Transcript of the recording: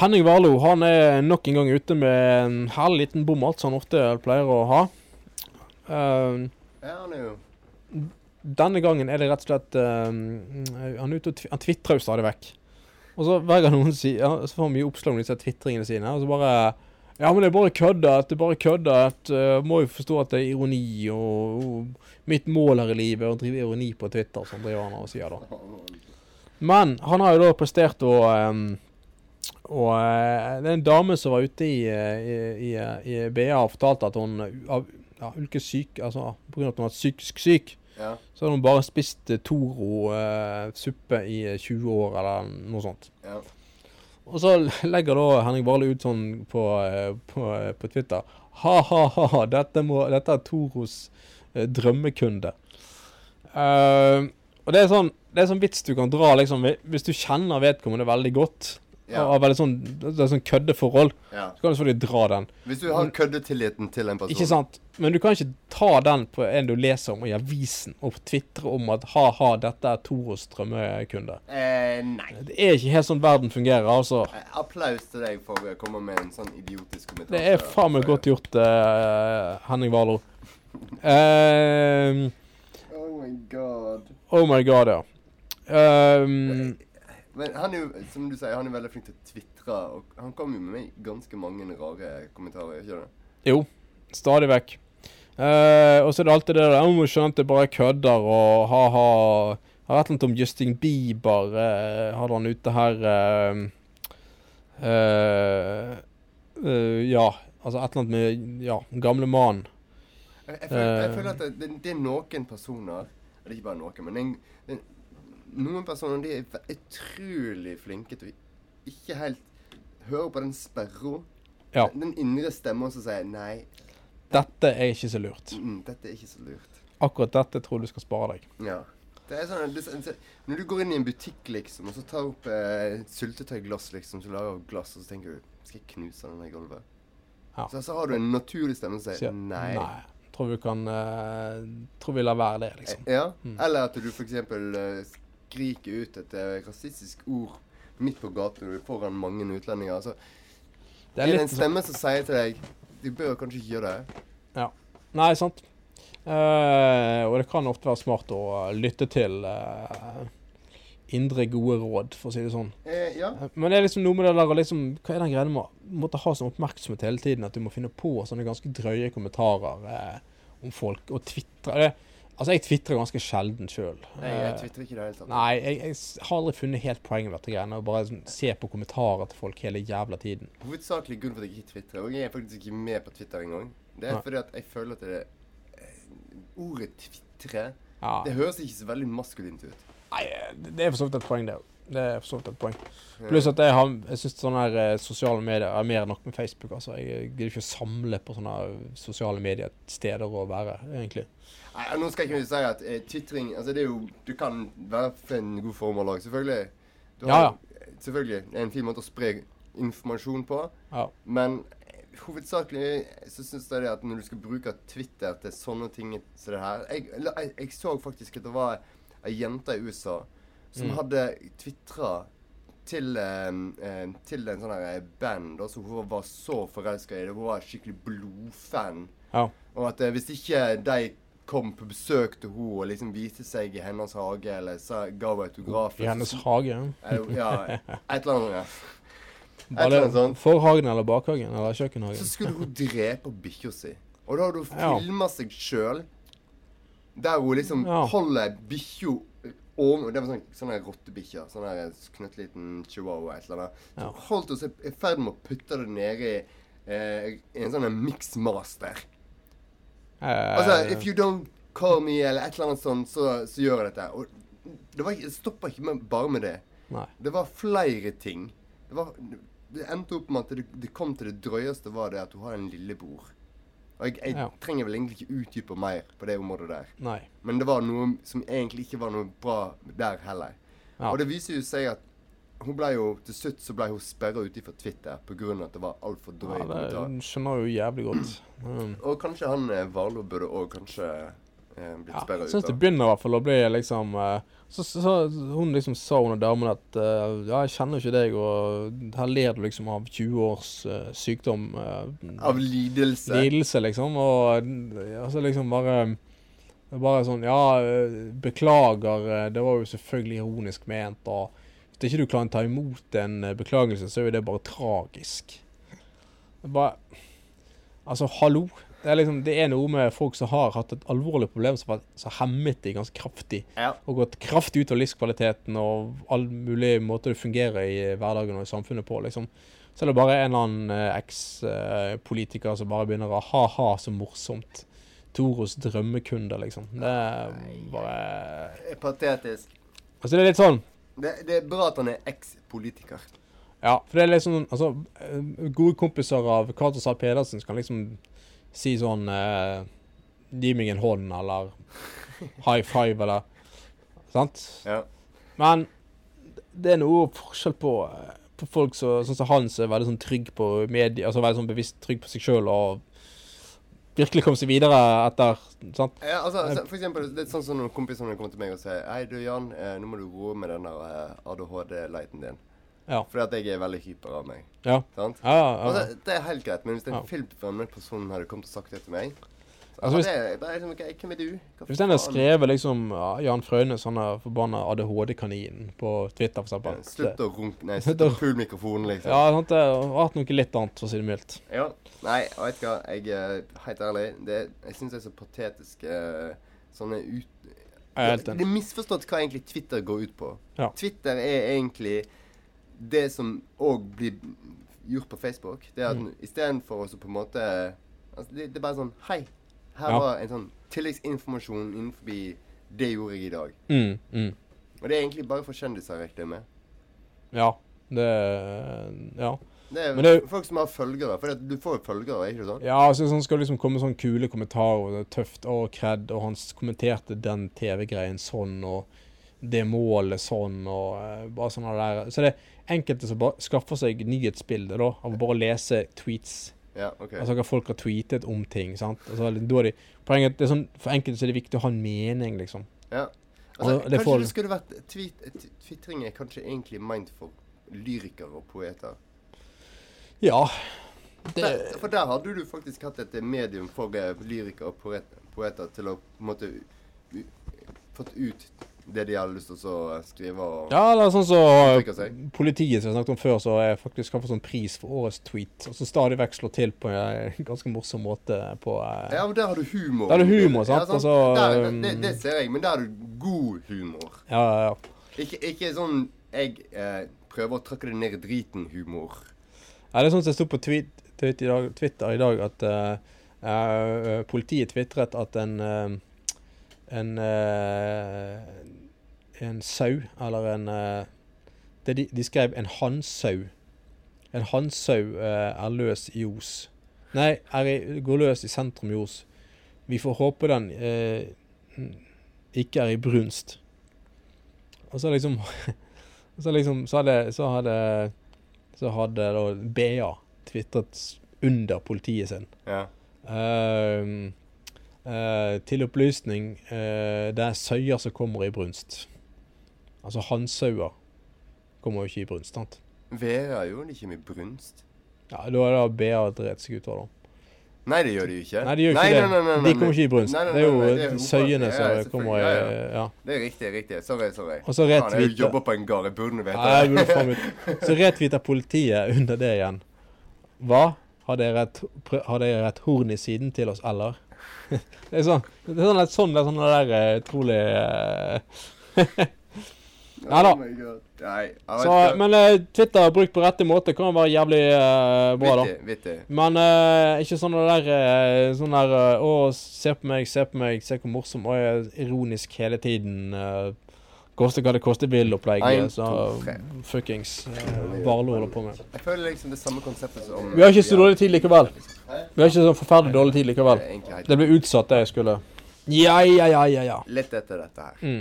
Henning Warlo han er nok en gang ute med en hel liten bommert, som han ofte pleier å ha. Eh, jo denne gangen er det rett og slett uh, Han er ute og han tvitrer jo stadig vekk. Og så hver gang noen sier ja, Så får han mye oppslag om disse tvitringene sine. Og så bare Ja, men det er bare køddet. Det er bare køddet. Uh, må jo forstå at det er ironi, og, og mitt mål her i livet er å drive ironi på Twitter, som driver han og sier da. Men han har jo da prestert å ehm, Og eh, det er en dame som var ute i, eh, i, i, i BA og fortalte at hun av ja, ulkesyk, altså pga. at hun var psykisk syk, Ja. så hadde hun bare spist eh, Toro-suppe i eh, 20 år, eller noe sånt. ja. Og så legger da Henning Barle ut sånn på, på, på Twitter Ha-ha-ha, dette, må- dette er Toros drømmekunde. Uh, og det er sånn det er sånn vits du kan dra liksom Hvis du kjenner vedkommende veldig godt, Ja. og veldig sånn, sånn køddeforhold, ja. så kan du selvfølgelig dra den. Hvis du har køddetilliten til en person Ikke sant? Men du kan ikke ta den på en du leser om i avisen, og tvitre om at ha-ha, dette er Toros drømmekunde. Eh, nei. Det er ikke helt sånn verden fungerer, altså. Eh, Applaus til deg for å komme med en sånn idiotisk kommentar. Det er faen meg godt gjort, uh, Henning Warlo. Eh, Oh my god. oh my god, ja. Um, Men han er jo, som du sier, han er veldig flink til å tvitre, og han kom jo med ganske mange rare kommentarer, ikke det? jo, stadig vekk. Eh, og så er det alltid det der skjønne at det bare kødder og ha-ha. Har et eller annet om Justin Bieber. eh, hadde han ute her eh, eh, eh, Ja, altså et eller annet med Ja, gamle mannen. Jeg, jeg, jeg Eh. føler at det, det, det er noen personer Det er ikke bare noen, men en, det, noen personer de er utrolig flinke til å ikke helt høre på den sperra. Ja. Den indre stemmen som sier nei, Dette er ikke så lurt. mm, dette er ikke så lurt. Akkurat dette tror du skal spare deg. Ja. Det er sånn, det, det, når du går inn i en butikk, liksom, og så tar opp eh, et syltetøyglass, liksom, så lager du glass, og så tenker du Skal jeg knuse den i gulvet? Ja. Så, så har du en naturlig stemme som sier nei. Nei. Tror vi kan uh, Tror vi lar være det, liksom. Ja. Mm. Eller at du f.eks. Skriker ut et eh, rasistisk ord midt på gaten foran mange utlendinger. Altså, Det er er det en sånn stemme som sier til deg Du bør kanskje ikke gjøre det. Ja. Nei, sant. Uh, og det kan ofte være smart å lytte til uh, indre gode råd, for å si det sånn. Eh, ja. Men det er liksom noe med det der liksom Hva er den greia med å måtte ha sånn oppmerksomhet hele tiden? At du må finne på sånne ganske drøye kommentarer eh, om folk, og tvitre Altså, jeg tvitrer ganske sjelden sjøl. Jeg, jeg tvitrer ikke det hele tatt. Nei, jeg, jeg har aldri funnet helt poenget med dette greiene. Å bare sånn, se på kommentarer til folk hele jævla tiden. Hovedsakelig grunn for at jeg ikke tvitrer, og jeg er faktisk ikke med på Twitter engang, det er Nei. fordi at jeg føler at det er... Ordet tvitre Ja. Det høres ikke så veldig maskulint ut. Nei, det det er for så vidt et poeng, det òg. Det er for så vidt et poeng. Pluss at jeg, har, jeg syns sånne her eh, sosiale medier er mer enn nok med Facebook. altså. Jeg gidder ikke å samle på sånne sosiale medier-steder å være, egentlig. Nei, nå skal jeg ikke si at eh, tvitring Altså, det er jo Du kan være for en god formål òg, selvfølgelig. Du Ja, ja. Selvfølgelig. Det er en fin måte å spre informasjon på. Ja. Men eh, hovedsakelig så syns jeg det at når du skal bruke Twitter til sånne ting som det her Jeg, jeg, jeg så faktisk at det var ei jente i USA som Mm. hadde tvitra til, eh, eh, til en sånn her band som hun var så forelska i. det. Hun var skikkelig blodfan. Ja. Og at eh, hvis ikke de kom på besøk til henne og liksom viste seg i hennes hage, eller sa, ga henne autograf I hennes hage. eller, Ja, et eller annet. Ja. Bare eller annet sånt. Forhagen eller bakhagen eller kjøkkenhagen? Så skulle hun drepe bikkja si. Og da hadde hun Ja. filma seg sjøl der hun liksom Ja. holder bikkja over Det var sånn, sånne rottebikkjer. Sånn knøttliten chihuahua et eller annet. Så Ja. holdt oss i ferd med å putte det nedi eh, en sånn mixmaster. Eh, Altså, if you don't call me, eller et eller annet sånt, så, så gjør jeg dette. Og det, var stoppa ikke med, bare med det. Nei. Det var flere ting. Det, var, det endte opp med at det, det kom til det drøyeste var det at du har en lillebror. Og jeg, jeg Ja. trenger vel egentlig ikke utdype mer på det området der. Nei. Men det var noe som egentlig ikke var noe bra der heller. Ja. Og det viser jo seg at hun ble jo, til slutt så ble hun sperra ute fra Twitter pga. at det var altfor Ja, det skjønner jo jævlig godt. Mm. Og kanskje han eh, Warloe burde òg kanskje blitt Ja, sperra jeg ut. syns det begynner i hvert fall å bli liksom eh, så, så, så Hun liksom sa under damene damen at eh, Ja, jeg kjenner ikke deg, og her ler du liksom av 20 års uh, sykdom. Uh, Av lidelse. lidelse, liksom. Og eh, altså liksom bare bare sånn Ja, eh, beklager. eh, Det var jo selvfølgelig ironisk ment. Og hvis ikke du klarer å ta imot en eh, beklagelse, så er jo det bare tragisk. Det bare Altså, hallo. Det er liksom, det er noe med folk som har hatt et alvorlig problem som har hemmet de ganske kraftig. Ja. Og gått kraftig ut av livskvaliteten og all mulig måter det fungerer i hverdagen og i samfunnet på. liksom. Så er det bare en eller annen eh, eks-politiker som bare begynner å ha-ha, så morsomt. Toros drømmekunde, liksom. Det er bare Patetisk. Altså, det er litt sånn Det, det er bra at han er eks-politiker. Ja, for det er sånn Altså, eh, gode kompiser av Cato Zahl Pedersen kan liksom si sånn eh, Gi meg en hånd, eller high five, eller Sant? Ja. Men det er noe forskjell på, eh, på folk som sånn som han som er veldig sånn trygg på media, altså veldig sånn bevisst trygg på seg sjøl og virkelig kom seg videre etter sant? Ja, altså, for eksempel, det er sånn som noen kompisene kommer til meg og sier Hei, du Jan, eh, nå må du roe med den der eh, ADHD-leiten din. Ja. Fordi at jeg er veldig hyper av meg. Ja. Sant? Ja, ja, ja. Altså, det er helt greit, men hvis en Ja. filmfremmed person hadde kommet og sagt det til meg så, Altså, hvis- det, det er liksom, Hvem er du? Hva Hvis den hadde skrevet liksom ja, Jan Frøynes, han er forbanna ADHD-kanin på Twitter, for Ja. Slutt å runke Nei, Slutt å- pule mikrofonen, liksom. Ja, sant, det har vært noe litt annet, for å si det mildt. Ja. Nei, jeg vet du hva, jeg er helt ærlig det, Jeg syns det er så patetisk eh, sånne ut... Det, det er misforstått hva egentlig Twitter går ut på. Ja. Twitter er egentlig det som òg blir gjort på Facebook. Det er at Mm. istedenfor å på en måte altså det, det er bare sånn Hei, her Ja. var en sånn tilleggsinformasjon innenfor det gjorde jeg i dag. Mm, mm. Og det er egentlig bare for kjendiser jeg regner jeg med. Ja. Det Ja. Det er det- folk som har følgere. For det, du får jo følgere, ikke sant? Ja, altså sånn skal liksom komme sånne kule kommentarer, og det er tøft, og kred, og han kommenterte den TV-greien sånn, og det målet sånn, og eh, bare sånne der. Så det er enkelte som bare skaffer seg nyhetsbilde, da, av å bare lese tweets. Ja, ok. Altså hva folk har tweetet om ting, sant. Altså, de, poenget, det er sånn, For enkelte så er det viktig å ha en mening, liksom. Ja. Altså, Og kanskje får- det skulle vært tweet, t- er kanskje egentlig ment for lyrikere og poeter. Ja. Der, Det, for der hadde du faktisk hatt et medium for eh, lyrikere og poet, poeter til å på en måte fått ut det de hadde lyst til å skrive og ja, eller sånn så. Politiet som jeg snakket om før, så er faktisk har fått sånn pris for årets tweet. Og så stadig vekk slår til på en ganske morsom måte på eh, Ja, men der har du humor. Der har du humor, sant? Ja, Altså, der, um, det, det ser jeg, men der har du god humor. Ja, ja, ja. Ikke, ikke sånn jeg eh, prøver å trykke det ned i driten-humor. Ja, det er sånn som jeg sto på tweet, tweet i dag, Twitter i dag, at eh, eh, politiet tvitret at en eh, en eh, en sau, eller en eh, det de, de skrev en hannsau. En hannsau eh, er løs i Os. Nei, er i, går løs i sentrum i Os. Vi får håpe den eh, ikke er i brunst. Og så liksom Så liksom Så hadde, så hadde så hadde da BA tvitret under politiet sin. Ja. Uh, uh, til opplysning, uh, det er søyer som kommer i brunst. Altså hannsauer kommer jo ikke i brunst, sant? Vera gjorde det ikke med brunst. Ja, Da er det BA drept seg ut av, da. Nei, det gjør de jo ikke. Nei, de gjør ikke det. Nei, nei, nei, De kommer ikke i brunst. Nei, nei, Det er jo nei, nei, det er jo søyene som kommer i Ja, ja. Det er riktig, riktig. Sorry, sorry. Og så Faen, jeg retvite jobber på en gard, jeg burde vite Ja, jeg burde faen meg- Så retviter politiet under det igjen. Hva? Har dere et, har dere et horn i siden til oss, eller? Det er sånn det er sånn, det er sånn, det er sånn det der eh, utrolig eh, Nei da. Oh. Så, men uh, Twitter brukt på rette måte kan være jævlig uh, bra, da. Vittig, vittig. Men uh, ikke sånn der Sånn der Å, se på meg, se på meg, se hvor morsom Og jeg er ironisk hele tiden. Koste hva det koste vil-opplegg. Så fuckings Barlo holder på med. Jeg føler liksom det samme konseptet som Vi har ikke så dårlig tid likevel. Vi har ikke så forferdelig dårlig tid likevel. Det ble utsatt, det jeg skulle. Ja, ja, ja, ja, ja. Litt etter dette her. Mm.